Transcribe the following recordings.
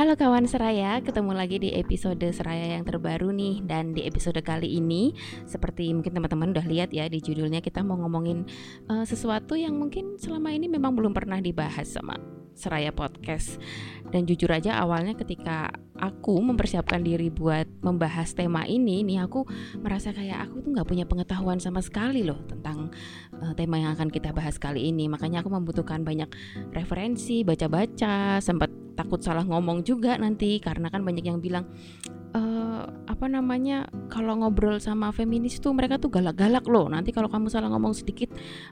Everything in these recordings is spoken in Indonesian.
Halo kawan Seraya, ketemu lagi di episode Seraya yang terbaru nih. Dan di episode kali ini, seperti mungkin teman-teman udah lihat ya di judulnya Kita mau ngomongin uh, sesuatu yang mungkin selama ini memang belum pernah dibahas sama Seraya Podcast. Dan jujur aja awalnya ketika aku mempersiapkan diri buat membahas tema ini Nih aku merasa kayak aku tuh gak punya pengetahuan sama sekali loh Tentang uh, tema yang akan kita bahas kali ini. Makanya aku membutuhkan banyak referensi, baca-baca, sempat takut salah ngomong juga nanti karena kan banyak yang bilang e, apa namanya kalau ngobrol sama feminis tuh mereka tuh galak-galak loh nanti kalau kamu salah ngomong sedikit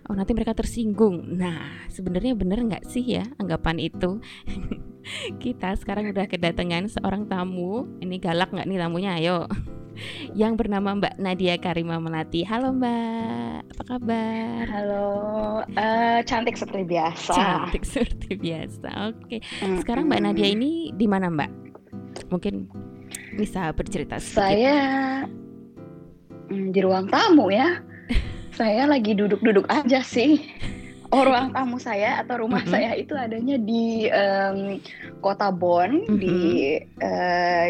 oh, nanti mereka tersinggung nah sebenarnya bener nggak sih ya anggapan itu kita sekarang udah kedatangan seorang tamu ini galak nggak nih tamunya ayo yang bernama Mbak Nadia Karima Melati. Halo Mbak, apa kabar? Halo, uh, cantik seperti biasa. Cantik seperti biasa. Oke, okay. sekarang Mbak Nadia ini di mana Mbak? Mungkin bisa bercerita sedikit. Saya hmm, di ruang tamu ya. saya lagi duduk-duduk aja sih. Oh, ruang tamu saya atau rumah mm -hmm. saya itu adanya di um, kota Bonn mm -hmm. di uh,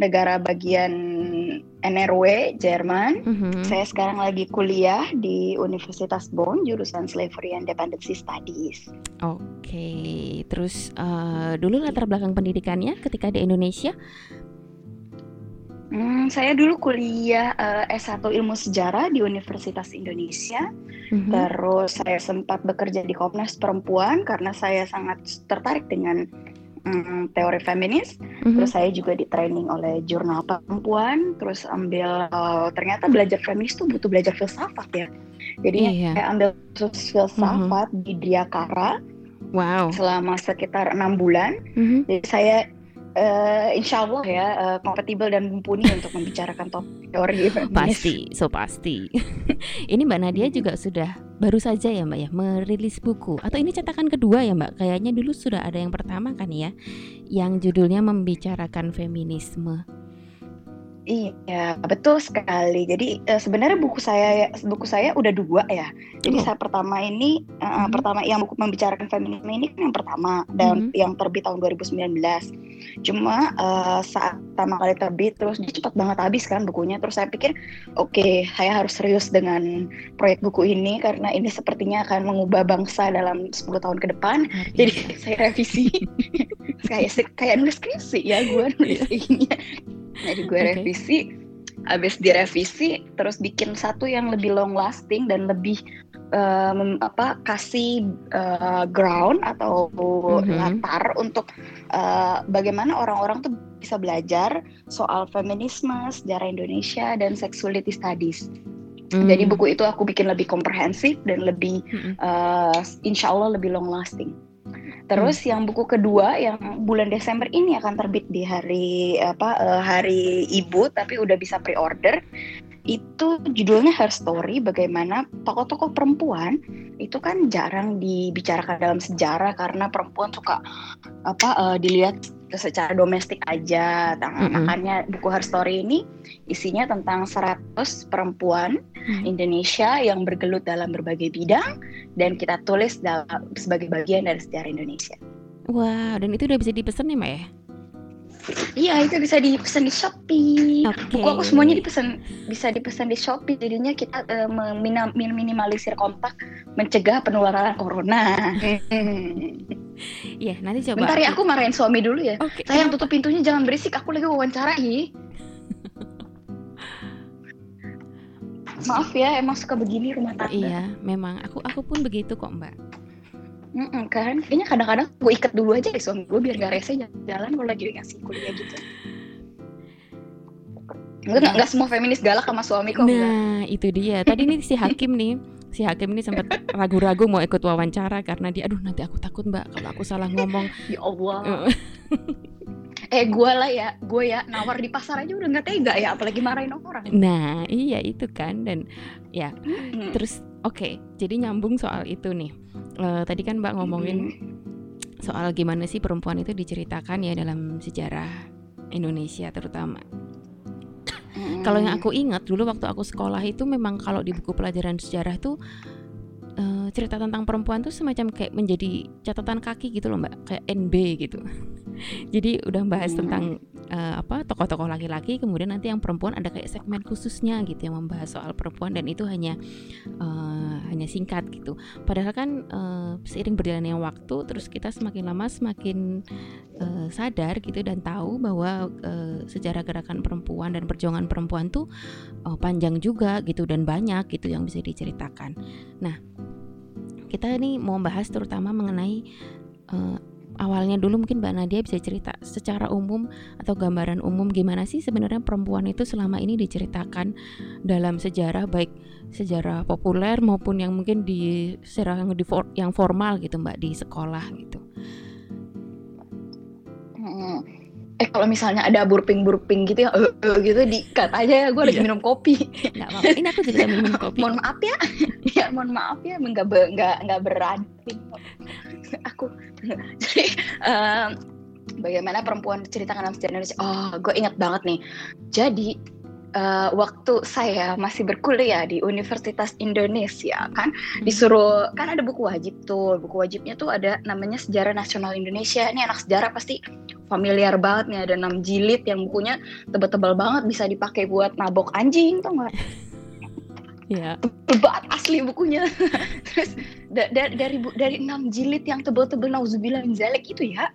negara bagian NRW Jerman. Mm-hmm. Saya sekarang lagi kuliah di Universitas Bonn jurusan Slavery and Dependency Studies. Oke, okay. terus uh, dulu latar belakang pendidikannya ketika di Indonesia? Hmm, saya dulu kuliah uh, eh, S1 Ilmu Sejarah di Universitas Indonesia. Mm-hmm. Terus saya sempat bekerja di Komnas Perempuan karena saya sangat tertarik dengan um, teori feminis. Mm-hmm. Terus saya juga di training oleh jurnal perempuan. Terus ambil uh, ternyata belajar feminis tuh butuh belajar filsafat ya. Jadi yeah, yeah. saya ambil terus filsafat mm-hmm. di Diakara. Wow. Selama sekitar enam bulan. Mm-hmm. Jadi saya uh, insya Allah ya uh, kompatibel dan mumpuni untuk membicarakan topik teori. Pasti, so pasti. ini Mbak Nadia juga sudah baru saja ya Mbak ya merilis buku atau ini cetakan kedua ya Mbak? Kayaknya dulu sudah ada yang pertama kan ya, yang judulnya membicarakan feminisme. Iya, betul sekali. Jadi uh, sebenarnya buku saya buku saya udah dua ya. Jadi oh. saya pertama ini uh, mm -hmm. pertama yang buku membicarakan feminisme ini kan yang pertama dan mm -hmm. yang terbit tahun 2019. Cuma uh, saat pertama kali terbit terus dia cepat banget habis kan bukunya. Terus saya pikir oke, okay, saya harus serius dengan proyek buku ini karena ini sepertinya akan mengubah bangsa dalam 10 tahun ke depan. Jadi saya revisi. kayak kayak nulis skripsi ya gue nulis iya. ini jadi gue okay. revisi habis direvisi terus bikin satu yang lebih long lasting dan lebih uh, apa kasih uh, ground atau mm-hmm. latar untuk uh, bagaimana orang-orang tuh bisa belajar soal feminisme, sejarah Indonesia dan sexuality studies. Mm. Jadi buku itu aku bikin lebih komprehensif dan lebih mm-hmm. uh, insya Allah lebih long lasting. Terus hmm. yang buku kedua yang bulan Desember ini akan terbit di hari apa uh, hari Ibu tapi udah bisa pre-order. Itu judulnya Her Story bagaimana tokoh-tokoh perempuan itu kan jarang dibicarakan dalam sejarah karena perempuan suka apa uh, dilihat secara domestik aja. Nah, mm -hmm. Makanya buku Her Story ini isinya tentang 100 perempuan mm -hmm. Indonesia yang bergelut dalam berbagai bidang dan kita tulis dalam sebagai bagian dari sejarah Indonesia. Wah, wow, dan itu udah bisa dipesan ya, Mbak ya? Iya, itu bisa dipesan di Shopee. Okay. Buku aku semuanya dipesan bisa dipesan di Shopee. Jadinya kita uh, meminimalisir kontak, mencegah penularan corona. Iya, nanti coba. Bentar ya, aku marahin suami dulu ya. Okay. Sayang tutup pintunya, jangan berisik. Aku lagi wawancara hi. Maaf ya, emang suka begini rumah tangga. Iya, memang aku aku pun begitu kok, Mbak. Mm -mm, kan kayaknya kadang-kadang gue ikat dulu aja deh suami gue biar gak rese jalan kalau lagi ngasih kuliah gitu Enggak, enggak semua feminis galak sama suami kok. Nah, enggak. itu dia. Tadi nih si Hakim nih, si Hakim ini sempat ragu-ragu mau ikut wawancara karena dia aduh nanti aku takut Mbak kalau aku salah ngomong. ya Allah. eh gue lah ya, gue ya nawar di pasar aja udah nggak tega ya, apalagi marahin orang. Nah, iya itu kan dan ya. Hmm. Terus oke, okay, jadi nyambung soal itu nih uh, tadi kan Mbak ngomongin mm-hmm. soal gimana sih perempuan itu diceritakan ya dalam sejarah Indonesia terutama. Mm-hmm. Kalau yang aku ingat dulu waktu aku sekolah itu memang kalau di buku pelajaran sejarah tuh uh, cerita tentang perempuan tuh semacam kayak menjadi catatan kaki gitu loh mbak kayak NB gitu jadi udah bahas hmm. tentang uh, apa tokoh-tokoh laki-laki kemudian nanti yang perempuan ada kayak segmen khususnya gitu yang membahas soal perempuan dan itu hanya uh, hanya singkat gitu padahal kan uh, seiring berjalannya waktu terus kita semakin lama semakin uh, sadar gitu dan tahu bahwa uh, sejarah gerakan perempuan dan perjuangan perempuan tuh uh, panjang juga gitu dan banyak gitu yang bisa diceritakan nah kita ini mau bahas terutama mengenai uh, awalnya dulu mungkin Mbak Nadia bisa cerita secara umum atau gambaran umum gimana sih sebenarnya perempuan itu selama ini diceritakan dalam sejarah baik sejarah populer maupun yang mungkin di sejarah yang di yang formal gitu Mbak di sekolah gitu. Hmm eh kalau misalnya ada burping burping gitu ya uh, uh, gitu dikat aja ya gue lagi iya. minum kopi. Nggak apa ini aku juga minum kopi mohon maaf ya. Ya mohon maaf ya nggak nggak nggak berani aku. Jadi um, bagaimana perempuan diceritakan dalam sejarah Indonesia? Oh gue ingat banget nih. Jadi uh, waktu saya masih berkuliah di Universitas Indonesia kan hmm. disuruh kan ada buku wajib tuh. Buku wajibnya tuh ada namanya Sejarah Nasional Indonesia. Ini anak sejarah pasti familiar banget nih. Ada enam jilid yang bukunya tebal-tebal banget bisa dipakai buat nabok anjing tuh nggak? Iya. Tebal banget asli bukunya. Terus da da dari dari enam jilid yang tebal-tebal nauzubillah min zalik itu ya,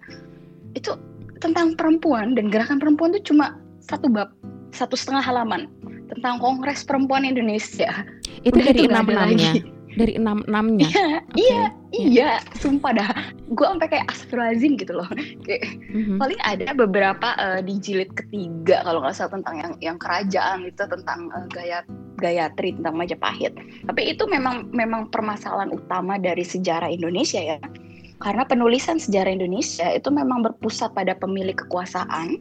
itu tentang perempuan dan gerakan perempuan itu cuma satu bab, satu setengah halaman tentang Kongres Perempuan Indonesia. Itu Udah dari enam enamnya dari enam enamnya. Iya okay. iya iya. Sumpah dah. Gue sampai kayak astagfirullahaladzim gitu loh. Kayak mm-hmm. paling ada beberapa uh, di jilid ketiga kalau nggak salah tentang yang yang kerajaan itu tentang uh, gaya Gayatri tentang Majapahit. Tapi itu memang memang permasalahan utama dari sejarah Indonesia ya. Karena penulisan sejarah Indonesia itu memang berpusat pada pemilik kekuasaan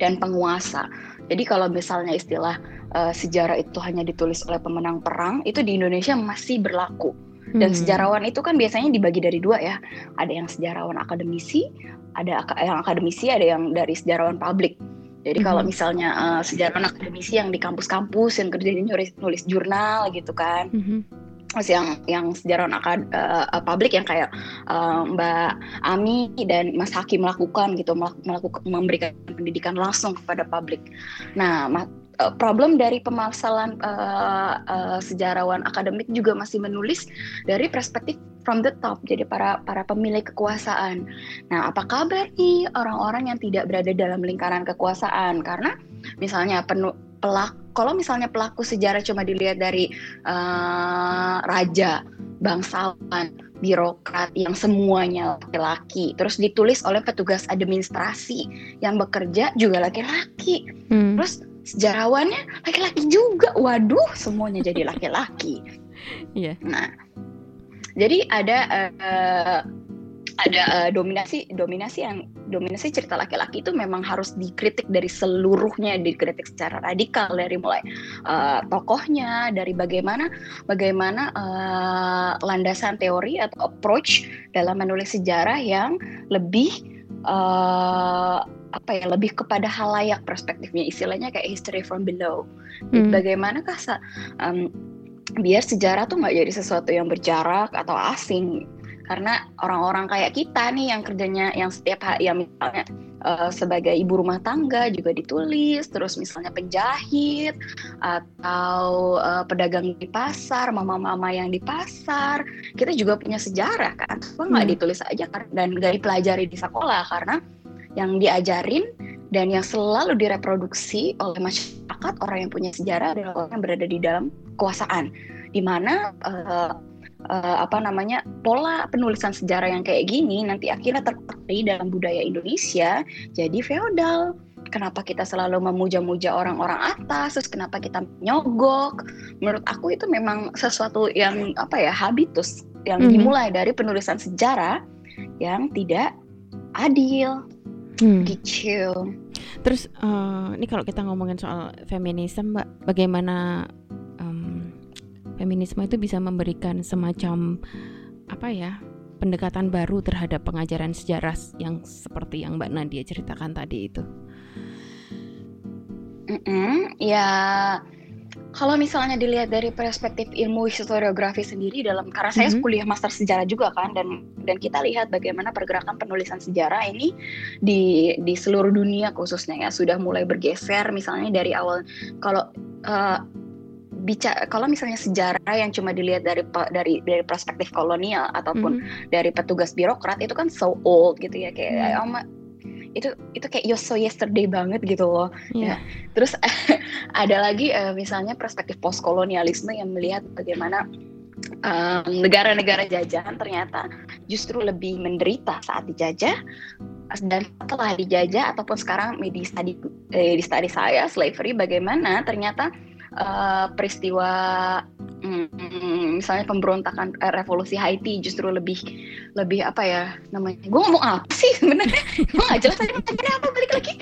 dan penguasa jadi kalau misalnya istilah uh, sejarah itu hanya ditulis oleh pemenang perang, itu di Indonesia masih berlaku. Dan hmm. sejarawan itu kan biasanya dibagi dari dua ya. Ada yang sejarawan akademisi, ada yang akademisi, ada yang dari sejarawan publik. Jadi kalau hmm. misalnya uh, sejarawan akademisi yang di kampus-kampus yang kerjanya nulis, nulis jurnal gitu kan. Hmm yang yang sejarawan akad, uh, publik yang kayak uh, Mbak Ami dan Mas Hakim melakukan gitu melakukan memberikan pendidikan langsung kepada publik. Nah, problem dari pemasalahan uh, uh, sejarawan akademik juga masih menulis dari perspektif from the top jadi para para pemilik kekuasaan. Nah, apa kabar nih orang-orang yang tidak berada dalam lingkaran kekuasaan karena misalnya penuh pelaku kalau misalnya pelaku sejarah cuma dilihat dari uh, raja, bangsawan, birokrat yang semuanya laki-laki, terus ditulis oleh petugas administrasi yang bekerja juga laki-laki, hmm. terus sejarawannya laki-laki juga, waduh semuanya jadi laki-laki. Iya. -laki. Nah, jadi ada uh, ada uh, dominasi dominasi yang dominasi cerita laki-laki itu memang harus dikritik dari seluruhnya dikritik secara radikal dari mulai uh, tokohnya dari bagaimana bagaimana uh, landasan teori atau approach dalam menulis sejarah yang lebih uh, apa ya lebih kepada halayak perspektifnya istilahnya kayak history from below hmm. bagaimanakah um, biar sejarah tuh nggak jadi sesuatu yang berjarak atau asing karena orang-orang kayak kita nih yang kerjanya yang setiap hari yang misalnya uh, sebagai ibu rumah tangga juga ditulis terus misalnya penjahit atau uh, pedagang di pasar mama-mama yang di pasar kita juga punya sejarah kan nggak hmm. ditulis aja kan dan nggak dipelajari di sekolah karena yang diajarin dan yang selalu direproduksi oleh masyarakat orang yang punya sejarah adalah orang yang berada di dalam kekuasaan di mana uh, uh, apa namanya pola penulisan sejarah yang kayak gini nanti akhirnya terpatri dalam budaya Indonesia jadi feodal. Kenapa kita selalu memuja-muja orang-orang atas, terus kenapa kita nyogok? Menurut aku itu memang sesuatu yang apa ya habitus yang mm -hmm. dimulai dari penulisan sejarah yang tidak adil. Hmm. Gitu. Terus uh, ini kalau kita ngomongin soal feminisme, Mbak, bagaimana feminisme itu bisa memberikan semacam apa ya pendekatan baru terhadap pengajaran sejarah yang seperti yang Mbak Nadia ceritakan tadi itu. Mm -mm, ya kalau misalnya dilihat dari perspektif ilmu historiografi sendiri dalam karena saya mm -hmm. kuliah master sejarah juga kan dan dan kita lihat bagaimana pergerakan penulisan sejarah ini di di seluruh dunia khususnya ya sudah mulai bergeser misalnya dari awal kalau uh, bicara kalau misalnya sejarah yang cuma dilihat dari dari dari perspektif kolonial ataupun mm -hmm. dari petugas birokrat itu kan so old gitu ya kayak mm -hmm itu itu kayak you're so yesterday banget gitu loh yeah. ya terus ada lagi uh, misalnya perspektif post kolonialisme yang melihat bagaimana negara-negara um, jajahan ternyata justru lebih menderita saat dijajah dan setelah dijajah ataupun sekarang di study eh, di study saya slavery bagaimana ternyata uh, peristiwa hmm, misalnya pemberontakan eh, revolusi Haiti justru lebih lebih apa ya namanya? Gue ngomong apa sih sebenarnya? Gue nggak jelas tadi apa balik lagi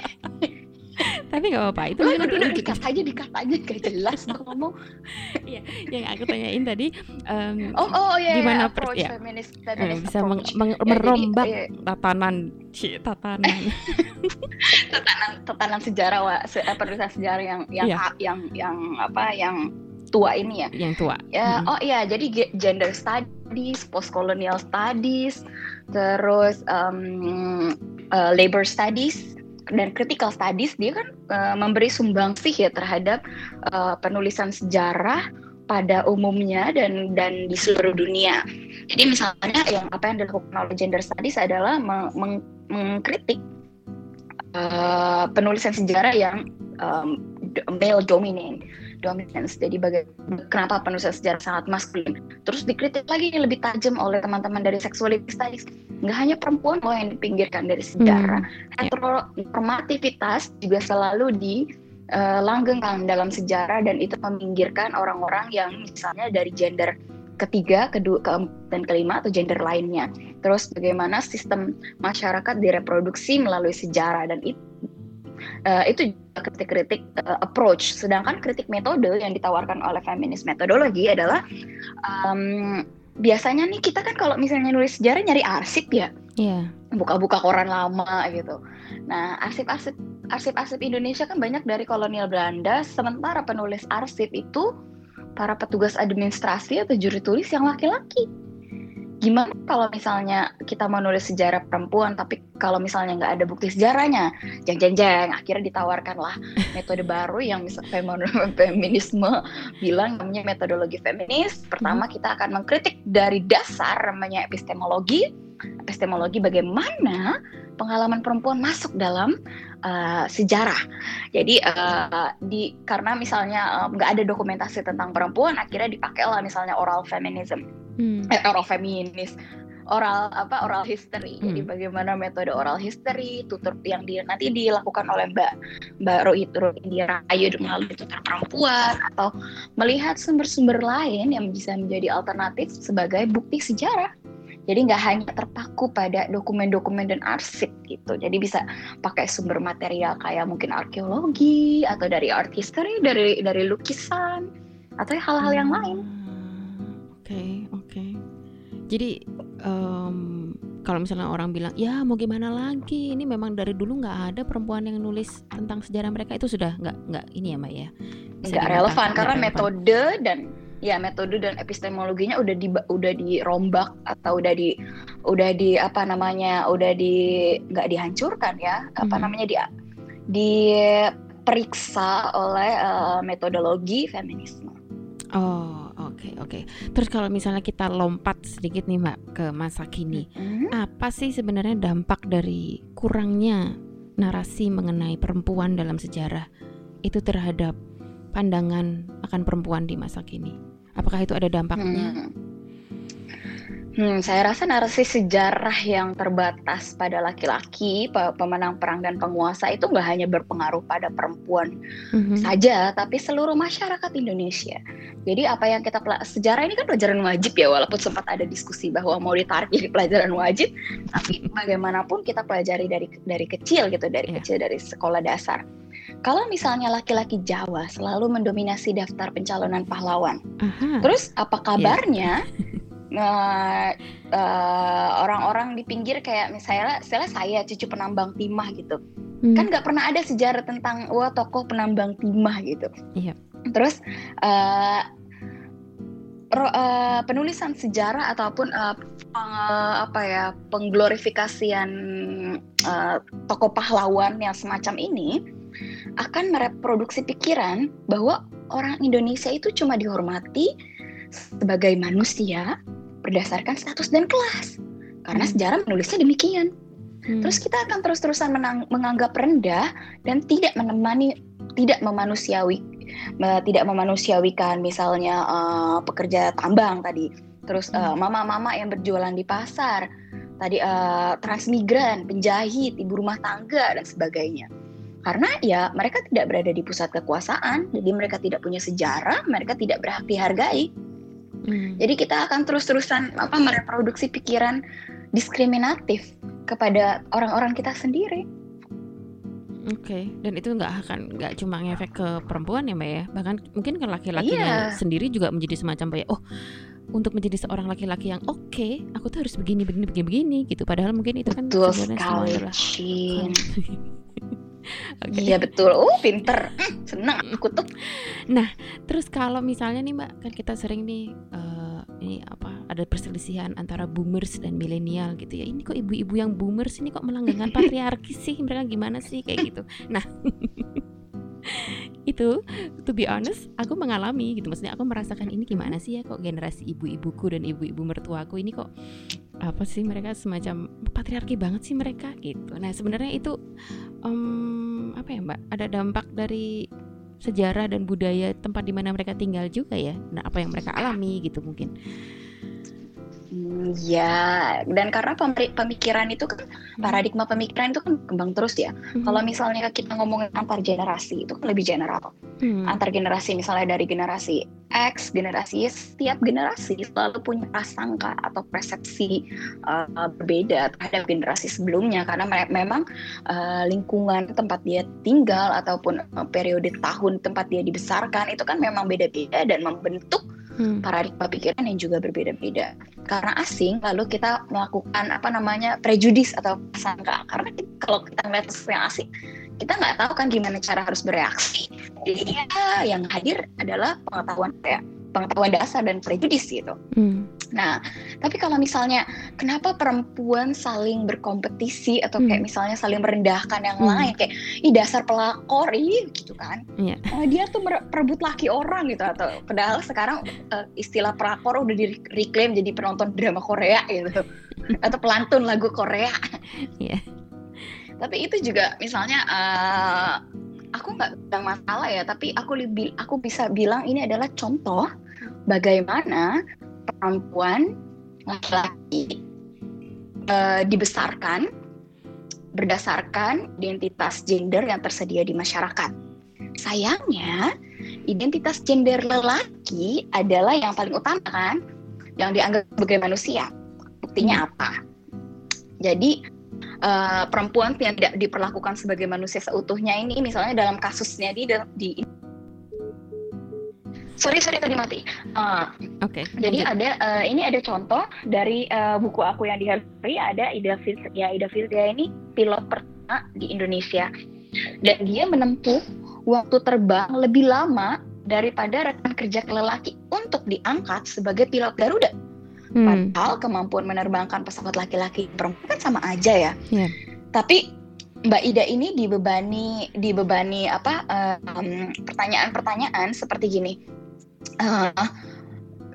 tapi nggak apa-apa itu udah, udah, dikat aja dikat aja gak jelas ngomong iya yang aku tanyain tadi um, oh oh iya gimana iya, ya, feminist, feminist bisa meng, meng, ya, merombak jadi, iya. tatanan tatanan tatanan tatanan sejarah wa, se, penulisan sejarah yang yang yeah. yang yang apa yang tua ini ya. Yang tua. Ya, hmm. oh iya, jadi gender studies, post colonial studies, terus um, uh, labor studies dan critical studies dia kan uh, memberi sumbangsih ya terhadap uh, penulisan sejarah pada umumnya dan dan di seluruh dunia. Jadi misalnya yang apa yang dilakukan oleh gender studies adalah meng, meng, mengkritik uh, penulisan sejarah yang um, male dominant dominance. Jadi bagaimana kenapa penulisan sejarah sangat maskulin. Terus dikritik lagi yang lebih tajam oleh teman-teman dari sexuality studies. Nggak hanya perempuan loh yang dipinggirkan dari sejarah. Hmm. Heteronormativitas juga selalu di uh, langgengkan dalam sejarah dan itu meminggirkan orang-orang yang misalnya dari gender ketiga, kedua, keempat, dan kelima atau gender lainnya. Terus bagaimana sistem masyarakat direproduksi melalui sejarah dan itu uh, itu kritik-kritik uh, approach. Sedangkan kritik metode yang ditawarkan oleh feminis metodologi adalah um, biasanya nih kita kan kalau misalnya nulis sejarah nyari arsip ya, yeah. buka-buka koran lama gitu. Nah arsip-arsip arsip-arsip Indonesia kan banyak dari kolonial Belanda, sementara penulis arsip itu para petugas administrasi atau juri tulis yang laki-laki gimana kalau misalnya kita mau nulis sejarah perempuan tapi kalau misalnya nggak ada bukti sejarahnya jeng jeng jeng akhirnya ditawarkan lah metode baru yang misalnya feminisme bilang namanya metodologi feminis pertama hmm. kita akan mengkritik dari dasar namanya epistemologi epistemologi bagaimana pengalaman perempuan masuk dalam uh, sejarah. Jadi uh, di karena misalnya nggak uh, ada dokumentasi tentang perempuan, akhirnya dipakailah misalnya oral feminism hmm. eh, oral feminis oral apa oral history hmm. jadi bagaimana metode oral history tutur yang di, nanti dilakukan oleh mbak mbak Rohit Indira Ayu melalui tutur perempuan atau melihat sumber-sumber lain yang bisa menjadi alternatif sebagai bukti sejarah jadi nggak hanya terpaku pada dokumen-dokumen dan arsip gitu jadi bisa pakai sumber material kayak mungkin arkeologi atau dari art history dari dari lukisan atau hal-hal yang lain okay, oke. Okay. Jadi um, kalau misalnya orang bilang ya mau gimana lagi, ini memang dari dulu nggak ada perempuan yang nulis tentang sejarah mereka itu sudah nggak nggak ini ya mbak ya? nggak relevan karena relevan. metode dan ya metode dan epistemologinya udah di udah dirombak atau udah di udah di apa namanya udah di nggak dihancurkan ya hmm. apa namanya dia diperiksa oleh uh, metodologi feminisme. Oh Oke okay, oke. Okay. Terus kalau misalnya kita lompat sedikit nih mbak ke masa kini, mm-hmm. apa sih sebenarnya dampak dari kurangnya narasi mengenai perempuan dalam sejarah itu terhadap pandangan akan perempuan di masa kini? Apakah itu ada dampaknya? Mm-hmm. Hmm, saya rasa narasi sejarah yang terbatas pada laki-laki, pemenang perang dan penguasa itu nggak hanya berpengaruh pada perempuan mm-hmm. saja, tapi seluruh masyarakat Indonesia. Jadi apa yang kita sejarah ini kan pelajaran wajib ya, walaupun sempat ada diskusi bahwa mau ditarik jadi pelajaran wajib, tapi bagaimanapun kita pelajari dari dari kecil gitu, dari yeah. kecil dari sekolah dasar. Kalau misalnya laki-laki Jawa selalu mendominasi daftar pencalonan pahlawan, Aha. terus apa iya. kabarnya? Yeah uh, uh, orang-orang di pinggir kayak misalnya, misalnya saya cucu penambang timah gitu hmm. kan nggak pernah ada sejarah tentang wah tokoh penambang timah gitu iya. Terus uh, ro, uh, penulisan sejarah ataupun uh, peng, apa ya pengglorifikasian uh, tokoh pahlawan yang semacam ini akan mereproduksi pikiran bahwa orang Indonesia itu cuma dihormati sebagai manusia berdasarkan status dan kelas karena hmm. sejarah menulisnya demikian. Hmm. Terus kita akan terus-terusan menganggap rendah dan tidak menemani tidak memanusiawi tidak memanusiawikan misalnya uh, pekerja tambang tadi terus uh, mama-mama yang berjualan di pasar tadi uh, transmigran penjahit ibu rumah tangga dan sebagainya karena ya mereka tidak berada di pusat kekuasaan jadi mereka tidak punya sejarah mereka tidak berhak dihargai hmm. jadi kita akan terus-terusan apa mereproduksi pikiran diskriminatif kepada orang-orang kita sendiri Oke, okay. dan itu nggak akan nggak cuma ngefek ke perempuan ya mbak ya, bahkan mungkin ke laki-lakinya yeah. sendiri juga menjadi semacam kayak oh untuk menjadi seorang laki-laki yang oke, okay, aku tuh harus begini begini begini begini gitu. Padahal mungkin itu kan betul sekali, adalah okay. Iya betul. Oh pinter, hmm, senang aku tuh. Nah terus kalau misalnya nih mbak, kan kita sering nih uh, ini apa ada perselisihan antara boomers dan milenial gitu ya ini kok ibu-ibu yang boomers ini kok melanggar patriarki sih mereka gimana sih kayak gitu nah itu to be honest aku mengalami gitu. Maksudnya aku merasakan ini gimana sih ya kok generasi ibu-ibuku dan ibu-ibu mertuaku ini kok apa sih mereka semacam patriarki banget sih mereka gitu. Nah sebenarnya itu um, apa ya mbak? Ada dampak dari sejarah dan budaya tempat di mana mereka tinggal juga ya. Nah apa yang mereka alami gitu mungkin Ya, dan karena pemikiran itu kan hmm. paradigma pemikiran itu kan kembang terus ya. Hmm. Kalau misalnya kita ngomongin antar generasi itu kan lebih general. Hmm. Antar generasi misalnya dari generasi X, generasi Y, setiap generasi selalu punya prasangka atau persepsi uh, berbeda terhadap generasi sebelumnya karena me memang uh, lingkungan tempat dia tinggal ataupun uh, periode tahun tempat dia dibesarkan itu kan memang beda-beda dan membentuk hmm. paradigma pikiran yang juga berbeda-beda. Karena asing, lalu kita melakukan apa namanya prejudis atau sangka. Karena kita, kalau kita melihat sesuatu yang asing, kita nggak tahu kan gimana cara harus bereaksi. Jadi ya, yang hadir adalah pengetahuan kayak pengetahuan dasar dan prejudis gitu. Hmm. Nah, tapi kalau misalnya kenapa perempuan saling berkompetisi atau kayak hmm. misalnya saling merendahkan yang hmm. lain kayak ih dasar pelakor ini gitu kan. Yeah. Iya. Uh, dia tuh merebut laki orang gitu atau padahal sekarang uh, istilah pelakor udah direklaim jadi penonton drama Korea gitu atau pelantun lagu Korea. Yeah. Tapi itu juga misalnya uh, aku nggak bilang masalah ya, tapi aku lebih aku bisa bilang ini adalah contoh bagaimana perempuan laki-laki uh, dibesarkan berdasarkan identitas gender yang tersedia di masyarakat. Sayangnya, identitas gender lelaki adalah yang paling utama kan, yang dianggap sebagai manusia. Buktinya hmm. apa? Jadi uh, perempuan yang tidak diperlakukan sebagai manusia seutuhnya ini, misalnya dalam kasusnya di, di sorry sorry tadi mati. Uh, Oke. Okay, jadi ada uh, ini ada contoh dari uh, buku aku yang di ada Ida ya Ida Firzia ini pilot pertama di Indonesia dan dia menempuh waktu terbang lebih lama daripada rekan kerja lelaki untuk diangkat sebagai pilot Garuda. Hmm. Padahal kemampuan menerbangkan pesawat laki-laki perempuan kan sama aja ya. Yeah. Tapi Mbak Ida ini dibebani dibebani apa pertanyaan-pertanyaan um, seperti gini uh,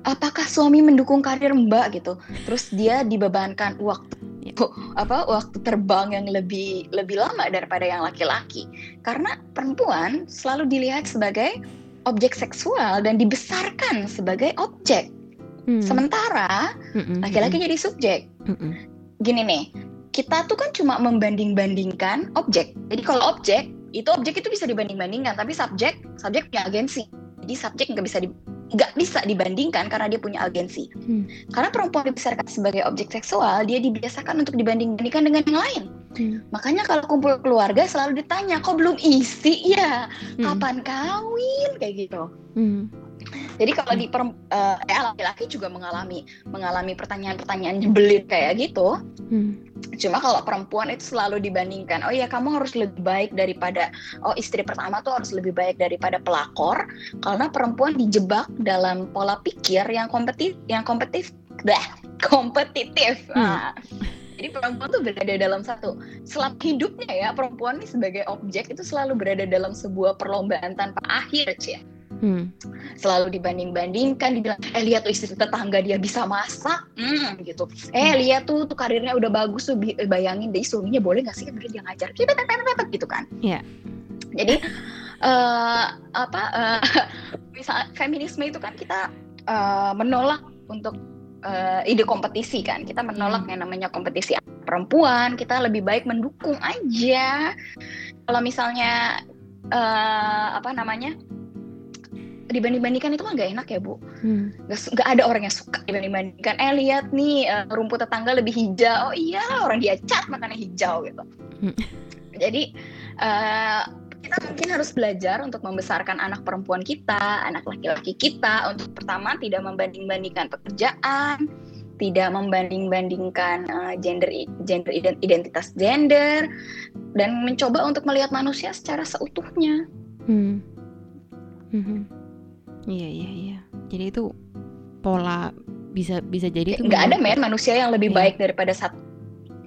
apakah suami mendukung karir Mbak gitu. Terus dia dibebankan waktu apa waktu terbang yang lebih lebih lama daripada yang laki-laki. Karena perempuan selalu dilihat sebagai objek seksual dan dibesarkan sebagai objek. Hmm. Sementara laki-laki jadi subjek. Mm Gini nih, kita tuh kan cuma membanding-bandingkan objek. Jadi kalau objek itu objek itu bisa dibanding-bandingkan, tapi subjek subjek punya agensi. Jadi subjek nggak bisa di, nggak bisa dibandingkan karena dia punya agensi. Hmm. Karena perempuan dibesarkan sebagai objek seksual, dia dibiasakan untuk dibanding-bandingkan dengan yang lain. Hmm. Makanya kalau kumpul keluarga selalu ditanya, kok belum isi ya? Hmm. Kapan kawin? Kayak gitu. Hmm. Jadi kalau di per, uh, eh, laki-laki juga mengalami mengalami pertanyaan-pertanyaan nyebelin kayak gitu. Hmm. Cuma kalau perempuan itu selalu dibandingkan, oh ya kamu harus lebih baik daripada, oh istri pertama tuh harus lebih baik daripada pelakor, karena perempuan dijebak dalam pola pikir yang kompetitif, yang kompetitif, bah, kompetitif. Hmm. Nah, jadi perempuan tuh berada dalam satu selama hidupnya ya perempuan ini sebagai objek itu selalu berada dalam sebuah perlombaan tanpa akhir, cia hmm. selalu dibanding-bandingkan dibilang eh lihat tuh istri tetangga dia bisa masak hmm, gitu eh hmm. lihat tuh tuh karirnya udah bagus tuh eh, bayangin deh suaminya boleh nggak sih mungkin dia ngajar gitu kan yeah. jadi uh, apa uh, misal feminisme itu kan kita uh, menolak untuk uh, ide kompetisi kan kita menolak hmm. yang namanya kompetisi perempuan kita lebih baik mendukung aja kalau misalnya uh, apa namanya dibanding-bandingkan itu kan gak enak ya bu hmm. gak, gak ada orang yang suka dibanding-bandingkan eh lihat nih uh, rumput tetangga lebih hijau oh iya orang dia cat makanya hijau gitu hmm. jadi uh, kita mungkin harus belajar untuk membesarkan anak perempuan kita anak laki-laki kita untuk pertama tidak membanding-bandingkan pekerjaan tidak membanding-bandingkan uh, gender gender identitas gender dan mencoba untuk melihat manusia secara seutuhnya. Hmm. Hmm. Iya iya iya. Jadi itu pola bisa bisa jadi itu nggak ada men manusia yang lebih iya. baik daripada satu.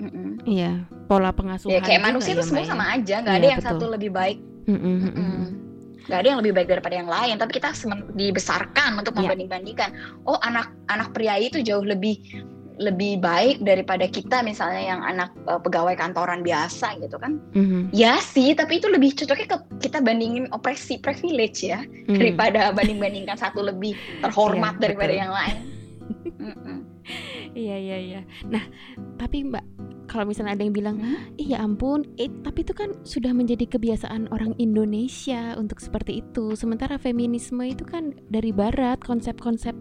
Mm -mm. Iya, pola pengasuhan. Ya, kayak manusia itu ya, semua ya. sama aja, nggak iya, ada yang betul. satu lebih baik. Mm -mm, mm -mm. Gak ada yang lebih baik daripada yang lain, tapi kita dibesarkan untuk iya. membanding-bandingkan. Oh, anak anak pria itu jauh lebih lebih baik daripada kita misalnya yang anak uh, pegawai kantoran biasa gitu kan mm-hmm. ya sih tapi itu lebih cocoknya ke kita bandingin opresi privilege ya mm. daripada banding bandingkan satu lebih terhormat yeah, daripada betul. yang lain iya iya iya nah tapi mbak kalau misalnya ada yang bilang hmm? iya ampun eh, tapi itu kan sudah menjadi kebiasaan orang Indonesia untuk seperti itu sementara feminisme itu kan dari barat konsep-konsep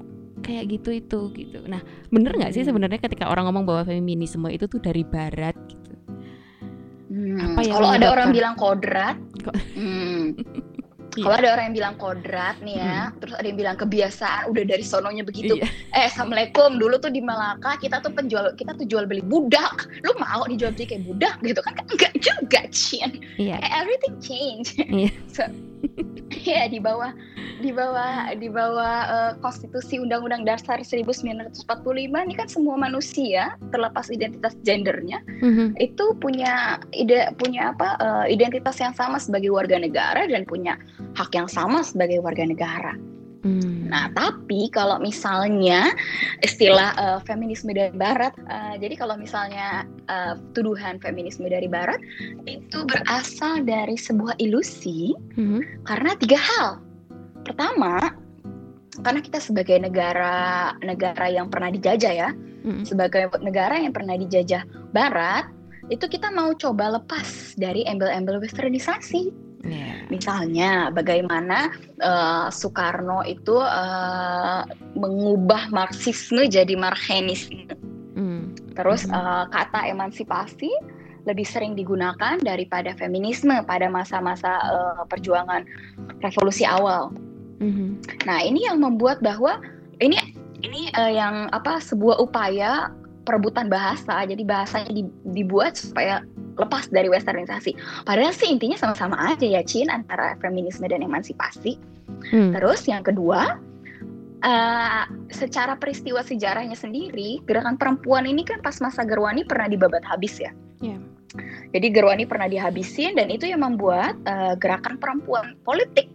kayak gitu itu gitu. Nah, bener nggak sih hmm. sebenarnya ketika orang ngomong bahwa feminisme itu tuh dari barat gitu? Hmm, Apa yang kalau ada orang bilang kodrat, hmm, Iya. Kalau ada orang yang bilang kodrat nih ya, hmm. terus ada yang bilang kebiasaan udah dari sononya begitu. Iya. Eh, assalamualaikum. Dulu tuh di Malaka kita tuh penjual kita tuh jual beli budak. Lu mau dijual beli kayak budak gitu kan? Enggak juga, Cien. Iya. Everything change. Iya. so, ya di bawah di bawah di bawah uh, konstitusi Undang-Undang Dasar 1945 ini kan semua manusia terlepas identitas gendernya mm-hmm. itu punya ide punya apa uh, identitas yang sama sebagai warga negara dan punya hak yang sama sebagai warga negara. Hmm. Nah, tapi kalau misalnya istilah uh, feminisme dari Barat, uh, jadi kalau misalnya uh, tuduhan feminisme dari Barat itu berasal dari sebuah ilusi hmm. karena tiga hal. Pertama, karena kita sebagai negara negara yang pernah dijajah ya, hmm. sebagai negara yang pernah dijajah Barat, itu kita mau coba lepas dari embel-embel westernisasi Yeah. Misalnya bagaimana uh, Soekarno itu uh, mengubah Marxisme jadi Marxisme. Mm. Terus mm. uh, kata emansipasi lebih sering digunakan daripada feminisme pada masa-masa uh, perjuangan revolusi awal. Mm-hmm. Nah ini yang membuat bahwa ini ini uh, yang apa sebuah upaya perebutan bahasa. Jadi bahasanya dibuat supaya lepas dari westernisasi. Padahal sih intinya sama-sama aja ya Cin antara feminisme dan emansipasi. Hmm. Terus yang kedua, uh, secara peristiwa sejarahnya sendiri, gerakan perempuan ini kan pas masa Gerwani pernah dibabat habis ya. Yeah. Jadi Gerwani pernah dihabisin dan itu yang membuat uh, gerakan perempuan politik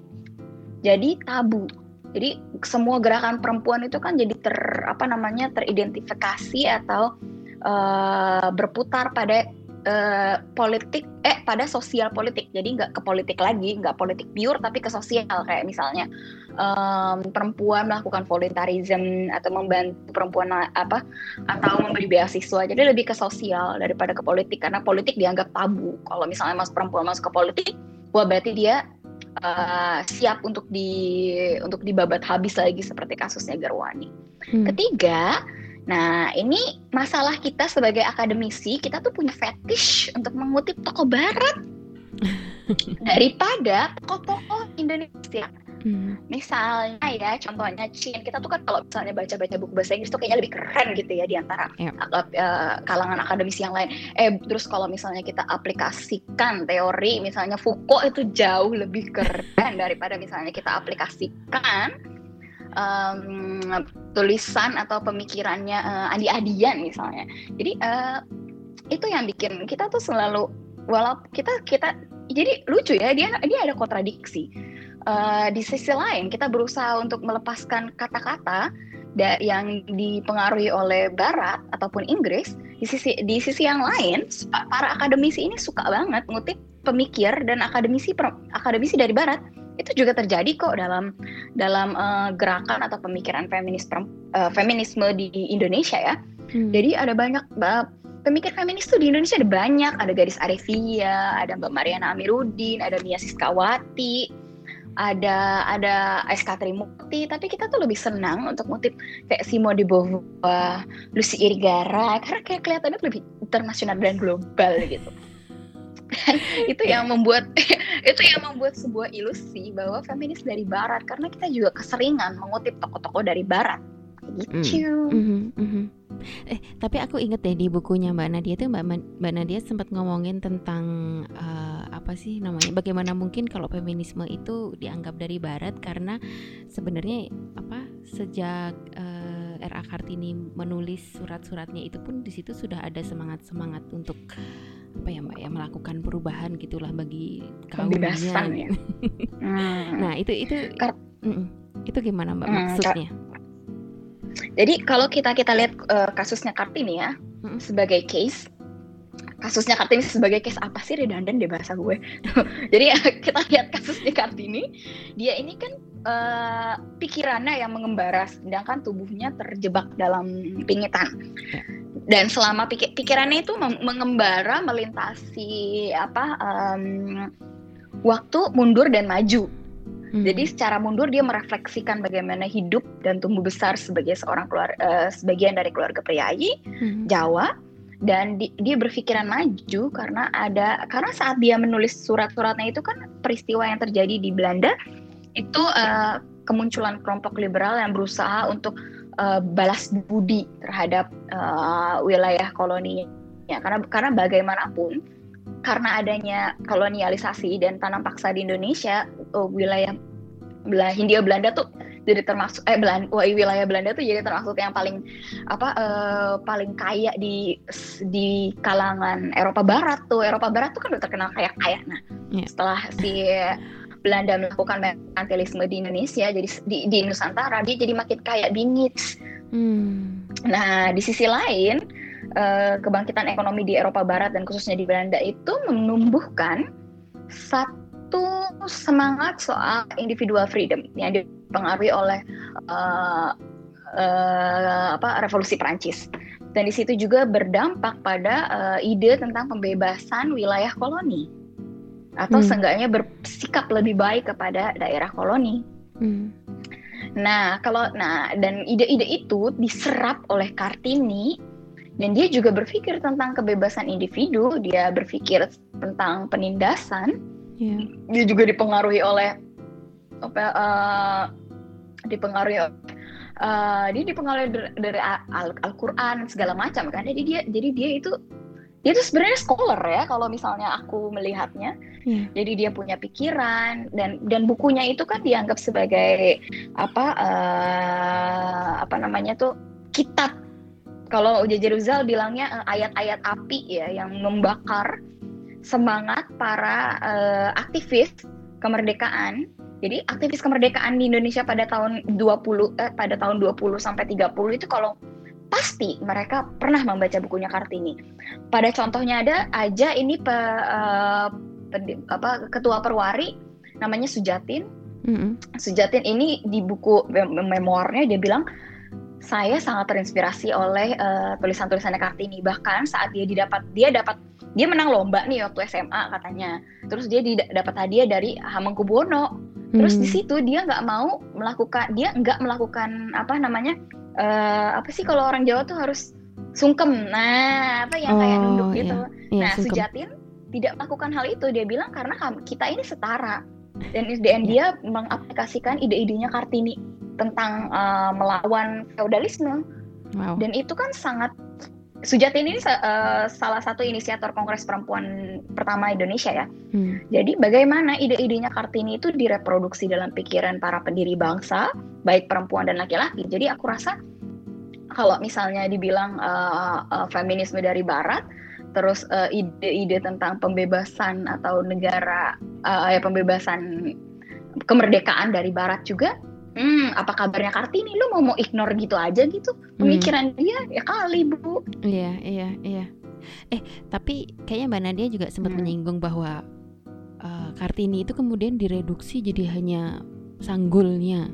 jadi tabu. Jadi semua gerakan perempuan itu kan jadi ter apa namanya teridentifikasi atau uh, berputar pada uh, politik eh pada sosial politik. Jadi nggak ke politik lagi nggak politik pure tapi ke sosial. Kayak misalnya um, perempuan melakukan voluntarism atau membantu perempuan apa atau memberi beasiswa. Jadi lebih ke sosial daripada ke politik karena politik dianggap tabu. Kalau misalnya mas perempuan masuk ke politik wah berarti dia uh, siap untuk di untuk dibabat habis lagi seperti kasusnya Garwani. Hmm. ketiga Nah, ini masalah kita sebagai akademisi, kita tuh punya fetish untuk mengutip tokoh barat daripada tokoh-tokoh Indonesia. Hmm. Misalnya ya, contohnya Chin, kita tuh kan kalau misalnya baca-baca buku bahasa Inggris tuh kayaknya lebih keren gitu ya di antara yeah. uh, kalangan akademisi yang lain. Eh, terus kalau misalnya kita aplikasikan teori, misalnya Foucault itu jauh lebih keren daripada misalnya kita aplikasikan um, tulisan atau pemikirannya uh, Andi Adian misalnya. Jadi uh, itu yang bikin kita tuh selalu, walau kita kita jadi lucu ya dia dia ada kontradiksi uh, di sisi lain kita berusaha untuk melepaskan kata-kata yang dipengaruhi oleh Barat ataupun Inggris di sisi di sisi yang lain para akademisi ini suka banget ngutip pemikir dan akademisi akademisi dari Barat itu juga terjadi kok dalam dalam uh, gerakan atau pemikiran feminis uh, feminisme di Indonesia ya. Hmm. Jadi ada banyak uh, pemikir feminis tuh di Indonesia ada banyak, ada Gadis Arifia, ada Mbak Mariana Amiruddin, ada Mia Siskawati, ada ada SK Trimukti tapi kita tuh lebih senang untuk ngutip kayak Simone de Beauvoir, Lucy Irigara karena kayak kelihatannya lebih internasional dan global gitu. Itu yang membuat itu yang membuat sebuah ilusi bahwa feminis dari barat karena kita juga keseringan mengutip tokoh-tokoh dari barat gitu. Mm -hmm, mm -hmm. Eh, tapi aku inget deh di bukunya Mbak Nadia itu Mbak Mbak Nadia sempat ngomongin tentang uh, apa sih namanya? Bagaimana mungkin kalau feminisme itu dianggap dari Barat karena sebenarnya apa sejak uh, eh, R.A. Kartini menulis surat-suratnya itu pun di situ sudah ada semangat-semangat untuk apa ya Mbak ya melakukan perubahan gitulah bagi kaumnya. Ya. hmm. Nah itu itu Kar itu gimana Mbak hmm, maksudnya? Jadi kalau kita kita lihat uh, kasusnya Kartini ya hmm. sebagai case, kasusnya Kartini sebagai case apa sih redundant deh bahasa gue. Jadi kita lihat kasusnya Kartini, dia ini kan uh, pikirannya yang mengembara, sedangkan tubuhnya terjebak dalam pingitan. Dan selama pikir pikirannya itu mengembara melintasi apa um, waktu mundur dan maju Hmm. Jadi secara mundur dia merefleksikan bagaimana hidup dan tumbuh besar sebagai seorang keluar uh, sebagian dari keluarga priayi hmm. Jawa dan di, dia berpikiran maju karena ada karena saat dia menulis surat-suratnya itu kan peristiwa yang terjadi di Belanda itu uh, kemunculan kelompok liberal yang berusaha untuk uh, balas budi terhadap uh, wilayah koloninya ya karena karena bagaimanapun karena adanya kolonialisasi dan tanam paksa di Indonesia, uh, wilayah Belanda, Hindia Belanda tuh jadi termasuk eh Belanda, wilayah Belanda tuh jadi termasuk yang paling apa uh, paling kaya di di kalangan Eropa Barat tuh. Eropa Barat tuh kan udah terkenal kaya kaya. Nah, yeah. setelah si Belanda melakukan merkantilisme di Indonesia, jadi di, di Nusantara dia jadi makin kaya bingit. Hmm. Nah, di sisi lain uh, kebangkitan ekonomi di Eropa Barat dan khususnya di Belanda itu menumbuhkan satu semangat soal individual freedom yang dipengaruhi oleh uh, uh, apa revolusi Prancis dan di situ juga berdampak pada uh, ide tentang pembebasan wilayah koloni atau hmm. seenggaknya bersikap lebih baik kepada daerah koloni. Hmm. Nah, kalau nah dan ide-ide itu diserap oleh Kartini dan dia juga berpikir tentang kebebasan individu dia berpikir tentang penindasan yeah. dia juga dipengaruhi oleh apa uh, dipengaruhi uh, dia dipengaruhi dari, Al-Qur'an Al segala macam kan jadi dia jadi dia itu itu sebenarnya scholar ya kalau misalnya aku melihatnya yeah. jadi dia punya pikiran dan dan bukunya itu kan dianggap sebagai apa uh, apa namanya tuh kitab kalau Ujah Rizal bilangnya eh, ayat-ayat api ya yang membakar semangat para uh, aktivis kemerdekaan. Jadi aktivis kemerdekaan di Indonesia pada tahun 20 eh, pada tahun 20 sampai 30 itu kalau pasti mereka pernah membaca bukunya Kartini. Pada contohnya ada aja ini pe, uh, pe, apa ketua perwari namanya Sujatin. Mm -hmm. Sujatin ini di buku memoirnya dia bilang saya sangat terinspirasi oleh uh, tulisan-tulisannya Kartini. Bahkan saat dia didapat dia dapat dia menang lomba nih waktu SMA katanya. Terus dia dapat hadiah dari Hamengkubuwono. Terus hmm. di situ dia nggak mau melakukan dia nggak melakukan apa namanya uh, apa sih kalau orang Jawa tuh harus sungkem. Nah apa yang oh, kayak nunduk gitu. Iya. Iya, nah sungkem. Sujatin tidak melakukan hal itu dia bilang karena kita ini setara dan dan dia mengaplikasikan ide-idenya Kartini tentang uh, melawan feodalisme. Wow. Dan itu kan sangat Sujati ini uh, salah satu inisiator Kongres Perempuan pertama Indonesia ya. Hmm. Jadi bagaimana ide-idenya Kartini itu direproduksi dalam pikiran para pendiri bangsa, baik perempuan dan laki-laki. Jadi aku rasa kalau misalnya dibilang uh, uh, feminisme dari Barat, terus ide-ide uh, tentang pembebasan atau negara uh, ya pembebasan kemerdekaan dari Barat juga hmm apa kabarnya Kartini lu mau mau ignore gitu aja gitu hmm. pemikiran hmm. dia ya kali bu iya iya iya eh tapi kayaknya mbak Nadia juga sempat hmm. menyinggung bahwa uh, Kartini itu kemudian direduksi jadi hanya sanggulnya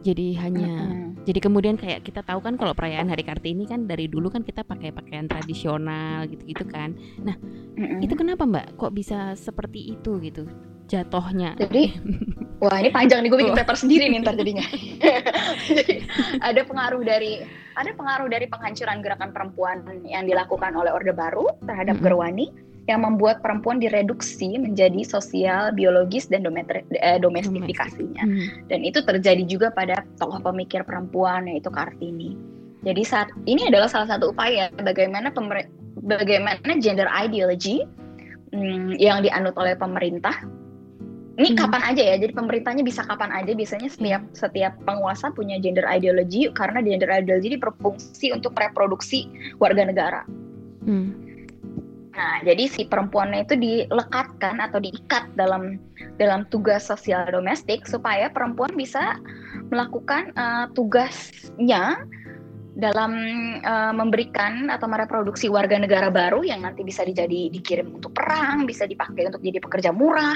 jadi hanya hmm. jadi kemudian kayak kita tahu kan kalau perayaan Hari Kartini kan dari dulu kan kita pakai pakaian tradisional gitu-gitu kan. Nah, hmm. itu kenapa Mbak kok bisa seperti itu gitu? jatuhnya. Jadi, wah ini panjang nih gue bikin paper sendiri nih ntar jadinya. Jadi ada pengaruh dari ada pengaruh dari penghancuran gerakan perempuan yang dilakukan oleh Orde Baru terhadap mm -hmm. Gerwani yang membuat perempuan direduksi menjadi sosial, biologis dan eh, domestifikasinya. Hmm. Dan itu terjadi juga pada tokoh pemikir perempuan yaitu Kartini. Jadi saat ini adalah salah satu upaya bagaimana bagaimana gender ideology hmm, yang dianut oleh pemerintah ini hmm. kapan aja ya jadi pemerintahnya bisa kapan aja biasanya setiap setiap penguasa punya gender ideology karena gender ideology ini berfungsi untuk reproduksi warga negara hmm. nah jadi si perempuannya itu dilekatkan atau diikat dalam dalam tugas sosial domestik supaya perempuan bisa melakukan uh, tugasnya dalam uh, memberikan atau mereproduksi warga negara baru yang nanti bisa dijadi dikirim untuk perang, bisa dipakai untuk jadi pekerja murah,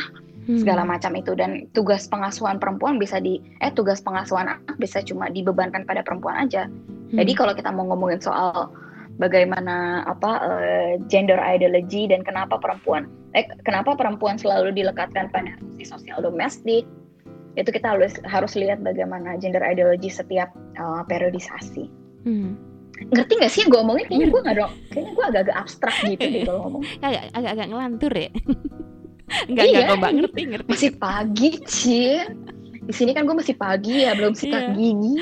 hmm. segala macam itu dan tugas pengasuhan perempuan bisa di eh tugas pengasuhan anak bisa cuma dibebankan pada perempuan aja. Hmm. Jadi kalau kita mau ngomongin soal bagaimana apa uh, gender ideology dan kenapa perempuan eh kenapa perempuan selalu dilekatkan pada fungsi sosial domestik itu kita harus harus lihat bagaimana gender ideology setiap uh, periodisasi. Hmm. Ngerti gak sih yang gue omongin? Kayaknya gue gak dong. Kayaknya gue agak-agak abstrak gitu deh kalau ngomong. Agak agak ngelantur ya. Enggak iya, enggak mbak ngerti ngerti. Masih pagi sih. Di sini kan gue masih pagi ya, belum sikat iya. gigi,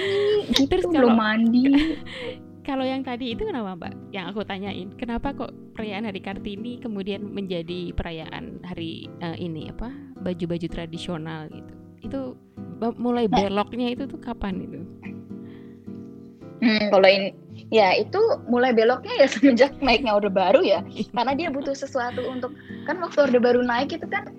gitu Terus belum kalau, mandi. Kalau yang tadi itu kenapa mbak? Yang aku tanyain, kenapa kok perayaan Hari Kartini kemudian menjadi perayaan hari uh, ini apa? Baju-baju tradisional gitu. Itu mulai nah. beloknya itu tuh kapan itu? Hmm, kalau ini ya itu mulai beloknya ya semenjak naiknya orde baru ya karena dia butuh sesuatu untuk kan waktu orde baru naik itu kan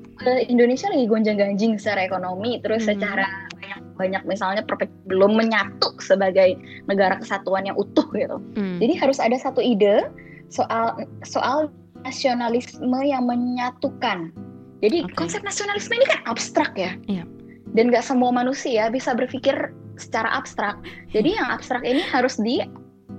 Indonesia lagi gonjang-ganjing secara ekonomi terus hmm. secara banyak banyak misalnya belum menyatu sebagai negara kesatuan yang utuh gitu hmm. jadi harus ada satu ide soal soal nasionalisme yang menyatukan jadi okay. konsep nasionalisme ini kan abstrak ya yeah. dan nggak semua manusia bisa berpikir secara abstrak. Jadi yang abstrak ini harus di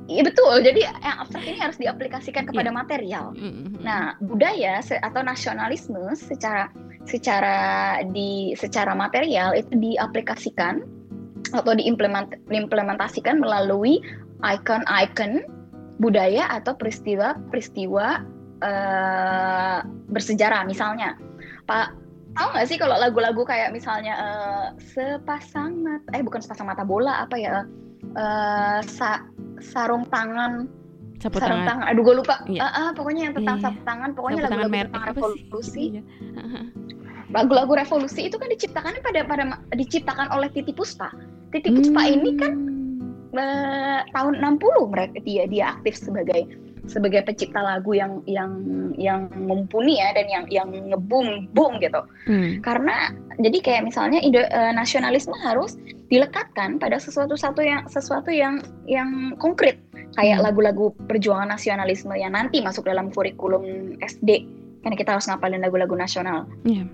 Iya betul. Jadi yang abstrak ini harus diaplikasikan kepada yeah. material. Mm-hmm. Nah, budaya atau nasionalisme secara secara di secara material itu diaplikasikan atau diimplement, diimplementasikan melalui ikon-ikon budaya atau peristiwa-peristiwa uh, bersejarah. Misalnya, Pak tahu nggak sih kalau lagu-lagu kayak misalnya uh, sepasang mata eh bukan sepasang mata bola apa ya uh, sa sarung tangan sapu sarung tangan. tangan aduh gue lupa iya. uh, uh, pokoknya yang tentang iya. sapu tangan pokoknya lagu-lagu tentang revolusi iya. lagu-lagu revolusi itu kan diciptakan pada pada diciptakan oleh Titi Puspa Titi Puspa hmm. ini kan uh, tahun 60 mereka dia dia aktif sebagai sebagai pencipta lagu yang yang yang mumpuni ya dan yang yang ngebum boom gitu. Hmm. Karena jadi kayak misalnya ide uh, nasionalisme harus dilekatkan pada sesuatu satu yang sesuatu yang yang konkret kayak hmm. lagu-lagu hmm. perjuangan nasionalisme yang nanti masuk dalam kurikulum SD karena kita harus ngapalin lagu-lagu nasional. Yeah.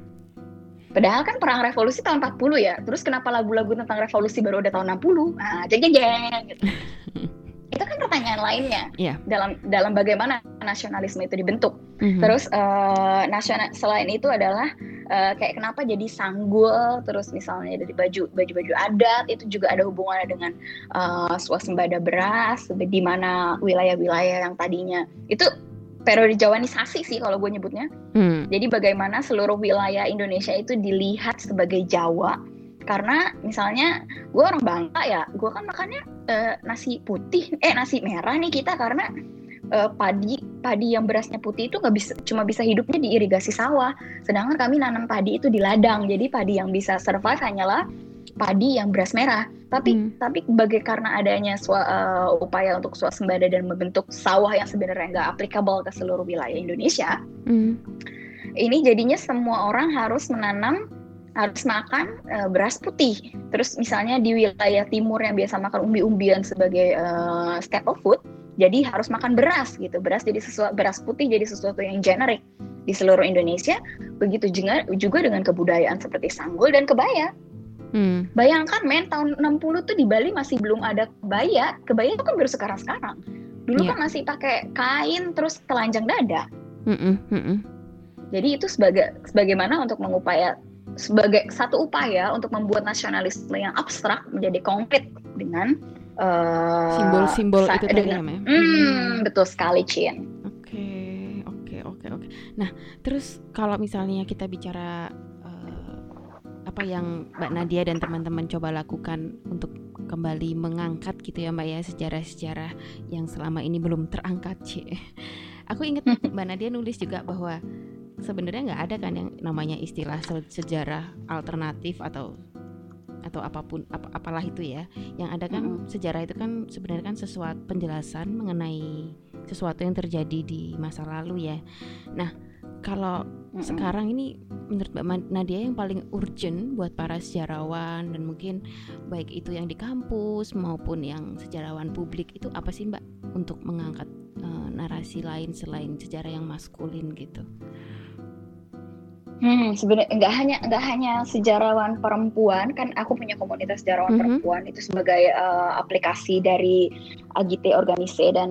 Padahal kan perang revolusi tahun 40 ya. Terus kenapa lagu-lagu tentang revolusi baru ada tahun 60? Nah, jeng jeng jeng gitu. itu kan pertanyaan lainnya yeah. dalam dalam bagaimana nasionalisme itu dibentuk. Mm-hmm. Terus uh, nasional selain itu adalah uh, kayak kenapa jadi sanggul terus misalnya dari baju baju-baju adat itu juga ada hubungannya dengan uh, swasembada beras di mana wilayah-wilayah yang tadinya itu periode jawanisasi sih kalau gue nyebutnya. Hmm. Jadi bagaimana seluruh wilayah Indonesia itu dilihat sebagai Jawa karena misalnya gue orang Bangka ya, gue kan makannya uh, nasi putih, eh nasi merah nih kita karena uh, padi padi yang berasnya putih itu nggak bisa cuma bisa hidupnya di irigasi sawah, sedangkan kami nanam padi itu di ladang, jadi padi yang bisa survive hanyalah padi yang beras merah. Tapi hmm. tapi bagai karena adanya swa, uh, upaya untuk swasembada dan membentuk sawah yang sebenarnya nggak applicable ke seluruh wilayah Indonesia, hmm. ini jadinya semua orang harus menanam harus makan uh, beras putih. Terus misalnya di wilayah timur yang biasa makan umbi-umbian sebagai uh, staple food, jadi harus makan beras gitu. Beras jadi sesuatu beras putih jadi sesuatu yang generik di seluruh Indonesia. Begitu juga juga dengan kebudayaan seperti sanggul dan kebaya. Hmm. Bayangkan men tahun 60 tuh di Bali masih belum ada kebaya. Kebaya itu kan baru sekarang-sekarang. Dulu yeah. kan masih pakai kain terus telanjang dada. Mm -mm, mm -mm. Jadi itu sebagai sebagaimana untuk mengupaya sebagai satu upaya untuk membuat nasionalisme yang abstrak menjadi konkret dengan uh, simbol-simbol itu tadi ya, hmm, hmm, betul sekali Chin. Oke, oke, oke, oke. Nah, terus kalau misalnya kita bicara uh, apa yang Mbak Nadia dan teman-teman coba lakukan untuk kembali mengangkat gitu ya Mbak ya sejarah-sejarah yang selama ini belum terangkat, Cie. Aku ingat Mbak Nadia nulis juga bahwa sebenarnya nggak ada kan yang namanya istilah sejarah alternatif atau atau apa pun ap, apalah itu ya yang ada kan mm -hmm. sejarah itu kan sebenarnya kan sesuatu penjelasan mengenai sesuatu yang terjadi di masa lalu ya nah kalau mm -hmm. sekarang ini menurut Mbak Nadia yang paling urgent buat para sejarawan dan mungkin baik itu yang di kampus maupun yang sejarawan publik itu apa sih Mbak untuk mengangkat uh, narasi lain selain sejarah yang maskulin gitu? Hmm, sebenarnya nggak hanya nggak hanya sejarawan perempuan kan aku punya komunitas sejarawan mm -hmm. perempuan itu sebagai uh, aplikasi dari Agite Organise dan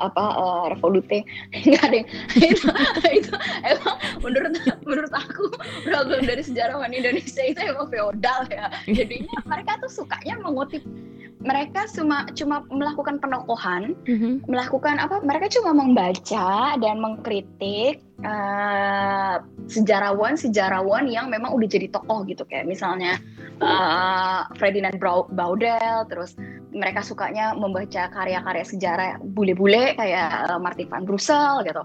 apa uh, Revolute nggak ada itu, itu emang menurut menurut aku problem dari sejarawan Indonesia itu emang feodal ya jadinya mereka tuh sukanya mengutip mereka cuma cuma melakukan penokohan, mm-hmm. melakukan apa? Mereka cuma membaca dan mengkritik uh, sejarawan sejarawan yang memang udah jadi tokoh gitu kayak misalnya uh, Ferdinand Baudel, terus mereka sukanya membaca karya-karya sejarah bule-bule kayak uh, Martin van Brussel gitu.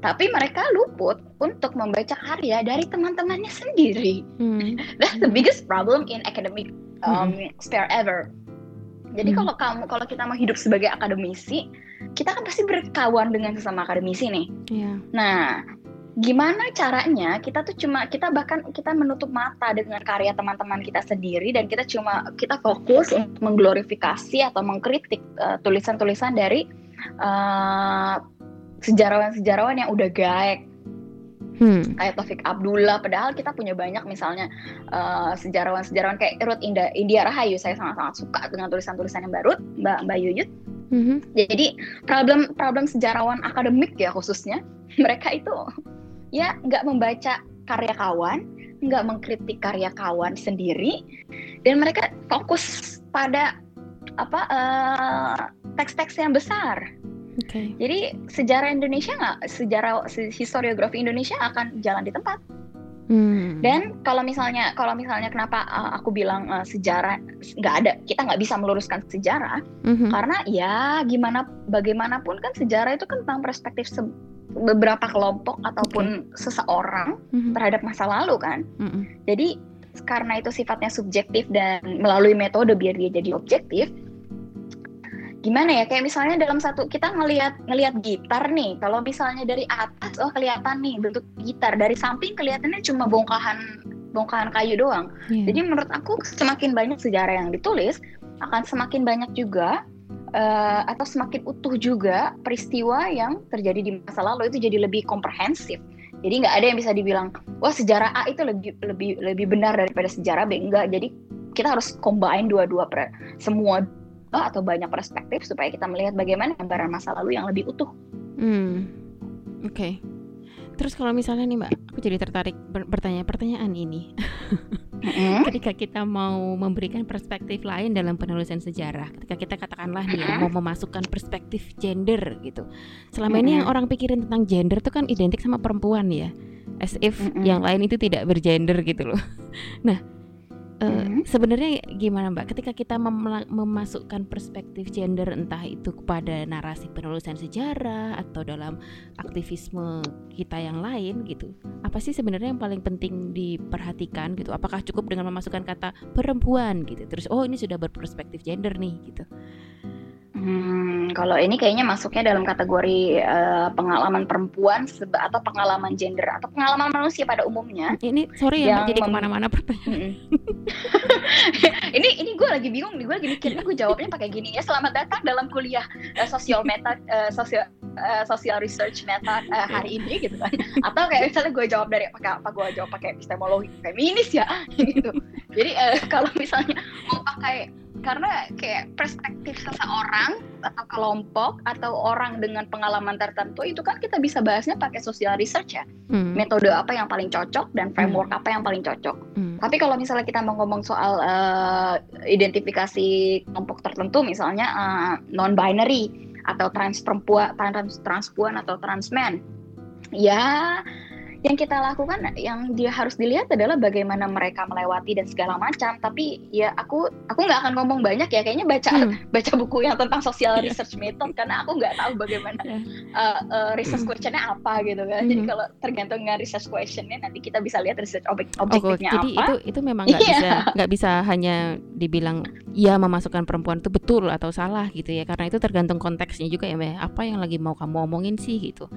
Tapi mereka luput untuk membaca karya dari teman-temannya sendiri. Hmm. That's the biggest problem in academic um, hmm. spare ever jadi hmm. kalau kamu kalau kita mau hidup sebagai akademisi, kita kan pasti berkawan dengan sesama akademisi nih. Yeah. Nah, gimana caranya kita tuh cuma kita bahkan kita menutup mata dengan karya teman-teman kita sendiri dan kita cuma kita fokus untuk mengglorifikasi atau mengkritik uh, tulisan-tulisan dari uh, sejarawan-sejarawan yang udah gaek hmm. kayak Taufik Abdullah padahal kita punya banyak misalnya uh, sejarawan-sejarawan kayak Ruth Indah India Rahayu saya sangat-sangat suka dengan tulisan-tulisan yang baru Mbak Mbak Yuyut hmm. jadi problem problem sejarawan akademik ya khususnya mereka itu ya nggak membaca karya kawan nggak mengkritik karya kawan sendiri dan mereka fokus pada apa uh, teks-teks yang besar Okay. Jadi sejarah Indonesia nggak sejarah historiografi Indonesia akan jalan di tempat. Hmm. Dan kalau misalnya kalau misalnya kenapa uh, aku bilang uh, sejarah nggak ada kita nggak bisa meluruskan sejarah mm-hmm. karena ya gimana bagaimanapun kan sejarah itu kan tentang perspektif beberapa kelompok ataupun okay. seseorang mm-hmm. terhadap masa lalu kan. Mm-hmm. Jadi karena itu sifatnya subjektif dan melalui metode biar dia jadi objektif gimana ya kayak misalnya dalam satu kita ngelihat ngelihat gitar nih kalau misalnya dari atas oh kelihatan nih bentuk gitar dari samping kelihatannya cuma bongkahan bongkahan kayu doang. Yeah. jadi menurut aku semakin banyak sejarah yang ditulis akan semakin banyak juga uh, atau semakin utuh juga peristiwa yang terjadi di masa lalu itu jadi lebih komprehensif. Jadi nggak ada yang bisa dibilang wah sejarah A itu lebih lebih lebih benar daripada sejarah B. Enggak jadi kita harus combine dua-dua semua atau banyak perspektif supaya kita melihat bagaimana gambaran masa lalu yang lebih utuh. Hmm, oke. Okay. Terus kalau misalnya nih Mbak, aku jadi tertarik bertanya pertanyaan ini. Mm-hmm. ketika kita mau memberikan perspektif lain dalam penulisan sejarah, ketika kita katakanlah nih ya, mau memasukkan perspektif gender gitu. Selama mm-hmm. ini yang orang pikirin tentang gender itu kan identik sama perempuan ya. as if yang lain itu tidak bergender gitu loh. Nah, Uh, sebenarnya gimana Mbak? Ketika kita mem memasukkan perspektif gender entah itu kepada narasi penulisan sejarah atau dalam aktivisme kita yang lain gitu apa sih sebenarnya yang paling penting diperhatikan gitu? Apakah cukup dengan memasukkan kata perempuan gitu? Terus oh ini sudah berperspektif gender nih gitu Hmm, kalau ini kayaknya masuknya dalam kategori uh, pengalaman perempuan atau pengalaman gender atau pengalaman manusia pada umumnya. Ini sorry ya jadi ke mana-mana pertanyaan. ini ini gue lagi bingung nih, gue lagi mikir gue jawabnya pakai gini ya. Selamat datang dalam kuliah uh, sosial meta uh, sosial uh, social research meta uh, hari ini gitu kan. Atau kayak misalnya gue jawab dari pakai apa gue jawab pakai epistemologi feminis ya gitu. Jadi uh, kalau misalnya mau pakai karena kayak perspektif seseorang atau kelompok atau orang dengan pengalaman tertentu itu kan kita bisa bahasnya pakai social research ya hmm. metode apa yang paling cocok dan framework hmm. apa yang paling cocok hmm. tapi kalau misalnya kita mau ngomong soal uh, identifikasi kelompok tertentu misalnya uh, eh, non binary atau trans perempuan trans transpuan atau transmen ya yang kita lakukan yang dia harus dilihat adalah bagaimana mereka melewati dan segala macam tapi ya aku aku nggak akan ngomong banyak ya kayaknya baca hmm. baca buku yang tentang social iya. research method karena aku nggak tahu bagaimana yeah. uh, uh, research hmm. questionnya apa gitu kan hmm. jadi kalau tergantung dengan research questionnya nanti kita bisa lihat research objek objektifnya oh, jadi apa itu itu memang nggak yeah. bisa nggak bisa hanya dibilang ya memasukkan perempuan itu betul atau salah gitu ya karena itu tergantung konteksnya juga ya apa yang lagi mau kamu omongin sih gitu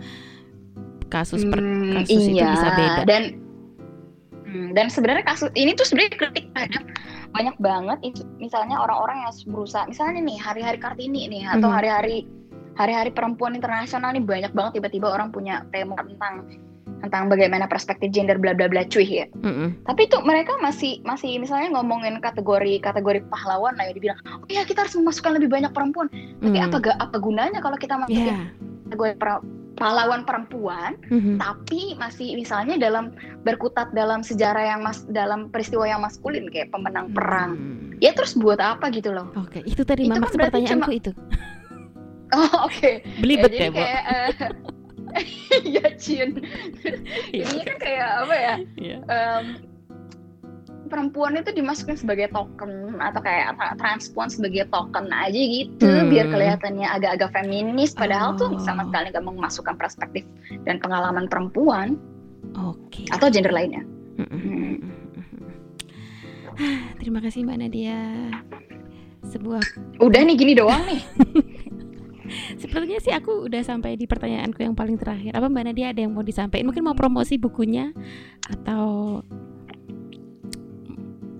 kasus per hmm, kasus iya. itu bisa beda dan hmm, dan sebenarnya kasus ini tuh sebenarnya kritik terhadap banyak banget itu misalnya orang-orang yang berusaha misalnya nih hari-hari kartini nih atau hmm. hari-hari hari-hari perempuan internasional nih banyak banget tiba-tiba orang punya tema tentang tentang bagaimana perspektif gender bla bla bla cuy ya. Mm-hmm. Tapi itu mereka masih masih misalnya ngomongin kategori kategori pahlawan lah ya dibilang, oh ya kita harus memasukkan lebih banyak perempuan. Tapi mm. apa apa gunanya kalau kita masukin yeah. kategori pahlawan perempuan, mm-hmm. tapi masih misalnya dalam berkutat dalam sejarah yang mas dalam peristiwa yang maskulin kayak pemenang mm-hmm. perang. Ya terus buat apa gitu loh? Oke, okay. itu tadi itu maksud kan pertanyaanku cuma... itu. Oh oke. Okay. Belibet ya, ya kayak, uh, ya Cin. Ini kan kayak apa ya? Yeah. Um, perempuan itu dimasukin sebagai token atau kayak transpuan sebagai token aja gitu hmm. biar kelihatannya agak-agak feminis padahal oh. tuh sama sekali gak memasukkan perspektif dan pengalaman perempuan okay. atau gender lainnya. Hmm. Terima kasih Mbak Nadia. Sebuah Udah nih gini doang nih. Sepertinya sih aku udah sampai di pertanyaanku yang paling terakhir. Apa Mbak Nadia ada yang mau disampaikan? Mungkin mau promosi bukunya atau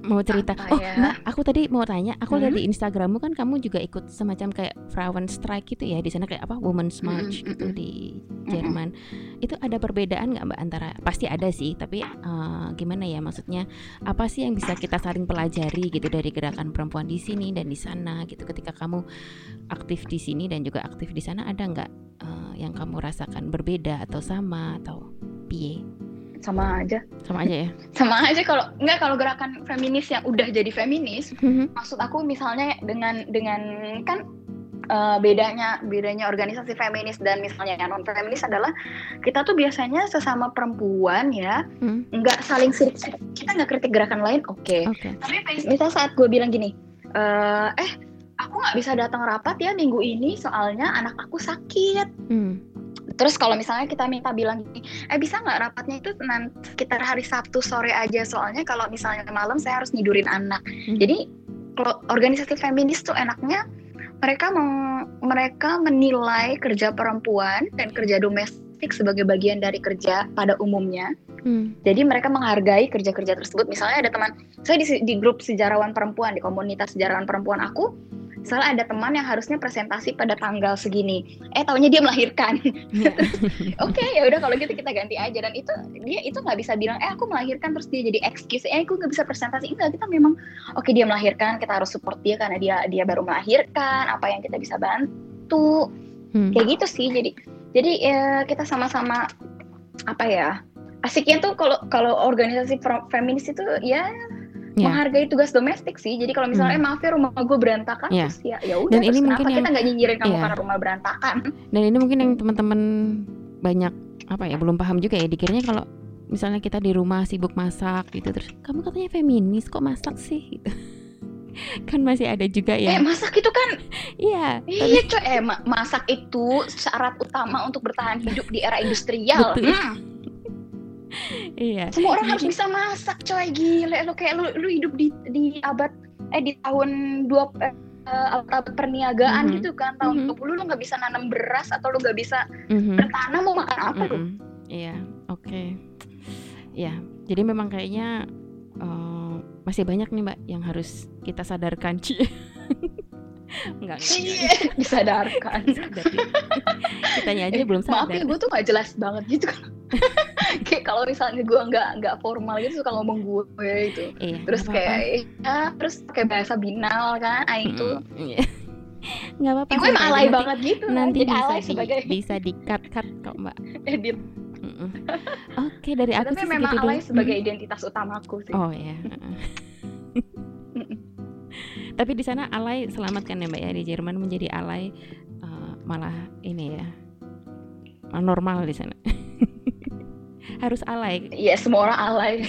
mau cerita. Apa oh, ya? Mbak, aku tadi mau tanya. Aku hmm? lihat di Instagrammu kan kamu juga ikut semacam kayak Frauen Strike gitu ya di sana kayak apa Women's hmm, March hmm, gitu hmm. di Jerman. Hmm. Itu ada perbedaan nggak Mbak antara? Pasti ada sih, tapi uh, gimana ya maksudnya? Apa sih yang bisa kita saling pelajari gitu dari gerakan perempuan di sini dan di sana gitu? Ketika kamu aktif di sini dan juga aktif di sana, ada nggak uh, yang kamu rasakan berbeda atau sama atau piye? Sama aja sama aja ya sama aja kalau nggak kalau gerakan feminis yang udah jadi feminis mm-hmm. maksud aku misalnya dengan dengan kan uh, bedanya bedanya organisasi feminis dan misalnya non feminis adalah kita tuh biasanya sesama perempuan ya nggak saling sirik kita nggak kritik gerakan lain oke okay. okay. tapi misal saat gue bilang gini uh, eh aku nggak bisa datang rapat ya minggu ini soalnya anak aku sakit mm Terus kalau misalnya kita minta bilang gini, eh bisa nggak rapatnya itu nanti sekitar hari Sabtu sore aja soalnya kalau misalnya malam saya harus nidurin anak. Hmm. Jadi kalau organisasi feminis tuh enaknya mereka meng, mereka menilai kerja perempuan dan kerja domestik sebagai bagian dari kerja pada umumnya. Hmm. Jadi mereka menghargai kerja-kerja tersebut. Misalnya ada teman saya di, di grup sejarawan perempuan di komunitas sejarawan perempuan aku Soalnya ada teman yang harusnya presentasi pada tanggal segini. Eh tahunya dia melahirkan. Yeah. Oke, okay, ya udah kalau gitu kita ganti aja dan itu dia itu nggak bisa bilang eh aku melahirkan terus dia jadi excuse. Eh aku nggak bisa presentasi. Enggak, kita memang oke okay, dia melahirkan, kita harus support dia karena dia dia baru melahirkan, apa yang kita bisa bantu. Hmm. Kayak gitu sih. Jadi jadi ya, kita sama-sama apa ya? Asiknya tuh kalau kalau organisasi feminis itu ya yeah. menghargai tugas domestik sih. Jadi kalau misalnya hmm. maaf ya rumah gue berantakan yeah. terus ya ya udah. Dan ini mungkin yang, kita nggak nyinyirin kamu yeah. karena rumah berantakan. Dan ini mungkin yang teman-teman banyak apa ya belum paham juga ya dikiranya kalau misalnya kita di rumah sibuk masak gitu terus kamu katanya feminis kok masak sih gitu kan masih ada juga ya. Eh masak itu kan iya. Iya coy, eh ma masak itu syarat utama untuk bertahan hidup di era industrial. Hmm. Iya. Semua orang harus bisa masak coy, gile lo kayak lu lu hidup di di abad eh di tahun dua eh, abad perniagaan mm -hmm. gitu kan tahun mm -hmm. 20 lu nggak bisa nanam beras atau lu nggak bisa mm -hmm. bertanam mau makan apa mm -hmm. tuh? Iya, oke. Okay. Ya, jadi memang kayaknya uh, masih banyak nih mbak yang harus kita sadarkan Ci. enggak, enggak, disadarkan. Kitanya aja belum sadar. Maaf ya, gue tuh gak jelas banget gitu kan. kayak kalau misalnya gue nggak nggak formal gitu suka ngomong gue gitu. Iya, terus kayak ya, terus kayak bahasa binal kan, ah itu. Iya. nggak apa-apa. gue emang alay banget gitu. Nanti kan. bisa di, sebagai... bisa di cut cut kok mbak. Edit. Oke dari aku Tapi sih memang segitu alay dulu. sebagai identitas utamaku sih. Oh ya. Tapi di sana alay selamatkan ya mbak ya di Jerman menjadi alay uh, malah ini ya normal di sana. Harus alay. Iya semua orang alay.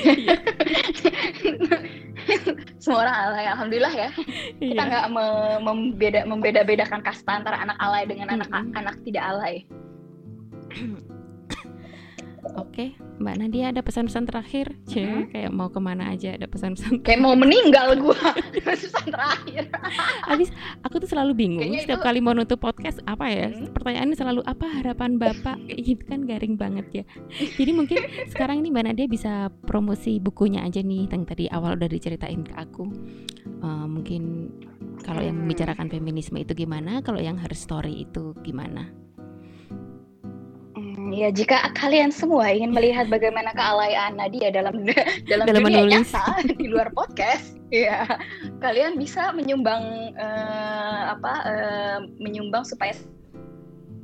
semua orang alay. Alhamdulillah ya. Kita nggak me membeda membeda-bedakan kasta antara anak alay dengan anak anak tidak alay. Oke, Mbak Nadia ada pesan-pesan terakhir? Cie, hmm? kayak mau ke mana aja ada pesan-pesan. Kayak mau meninggal gua. pesan terakhir. Habis aku tuh selalu bingung Kayaknya setiap itu... kali mau nutup podcast apa ya? Hmm? Pertanyaannya selalu apa harapan Bapak? Itu kan garing banget ya. Jadi mungkin sekarang ini Mbak Nadia bisa promosi bukunya aja nih yang tadi awal udah diceritain ke aku. Uh, mungkin kalau yang membicarakan feminisme itu gimana, kalau yang her story itu gimana? Ya, jika kalian semua ingin melihat bagaimana kealayan Nadia dalam dalam, dalam dunia menulis. nyata di luar podcast, ya kalian bisa menyumbang uh, apa uh, menyumbang supaya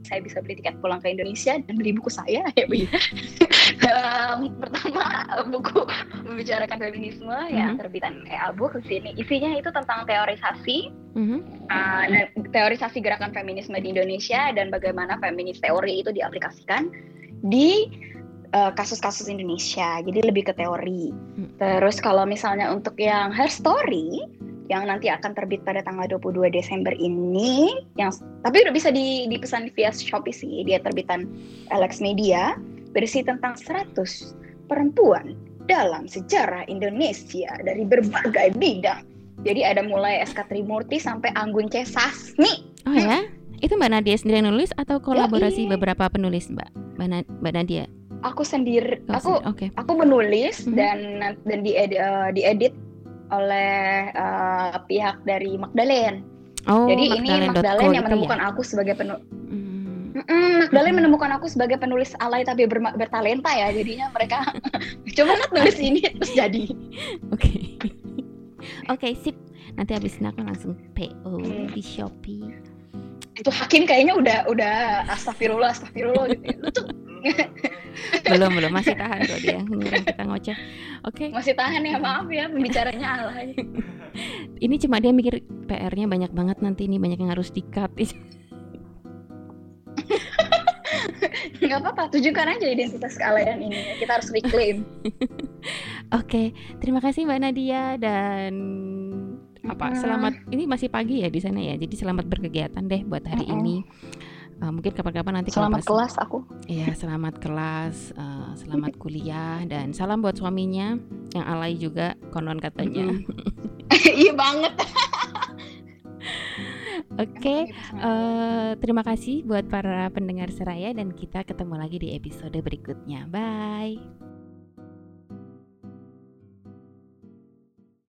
saya bisa beli tiket pulang ke Indonesia dan beli buku saya ya begitu. um, pertama buku membicarakan feminisme mm -hmm. yang terbitan EA Book sini isinya itu tentang teorisasi mm -hmm. uh, teorisasi gerakan feminisme di Indonesia dan bagaimana feminis teori itu diaplikasikan di kasus-kasus uh, Indonesia. Jadi lebih ke teori. Mm. Terus kalau misalnya untuk yang her story yang nanti akan terbit pada tanggal 22 Desember ini yang tapi udah bisa di, dipesan via Shopee sih dia terbitan Alex Media berisi tentang 100 perempuan dalam sejarah Indonesia dari berbagai bidang jadi ada mulai SK Trimurti sampai Anggun C. Sasmi oh ya itu Mbak Nadia sendiri yang nulis atau kolaborasi ya, beberapa penulis Mbak Mbak Nadia aku sendiri oh, aku okay. aku menulis mm -hmm. dan dan diedit, uh, diedit oleh uh, pihak dari Magdalene. Oh, Jadi ini Magdalene yang gitu menemukan ya? aku sebagai penulis. Mm. Mm Magdalene mm. menemukan aku sebagai penulis alay tapi ber bertalenta ya. Jadinya mereka coba nak nulis ini terus jadi. Oke. Okay. Oke, okay, sip. Nanti habis ini aku langsung PO mm. di Shopee. Itu Hakim kayaknya udah udah astagfirullah astagfirullah gitu. Ya. belum belum masih tahan kok dia ngirim kita ngoceh oke okay. masih tahan ya maaf ya pembicaranya alay ini cuma dia mikir PR-nya banyak banget nanti ini banyak yang harus dikat nggak apa-apa tunjukkan aja identitas kealayan ini kita harus reclaim oke okay. terima kasih mbak Nadia dan apa selamat ini masih pagi ya di sana ya jadi selamat berkegiatan deh buat hari uh -uh. ini. Uh, mungkin kapan-kapan nanti selamat pas, kelas aku. Iya selamat kelas uh, selamat kuliah dan salam buat suaminya yang alay juga konon katanya. Iya banget. Oke, okay, uh, eh, terima kasih buat para pendengar seraya dan kita ketemu lagi di episode berikutnya. Bye.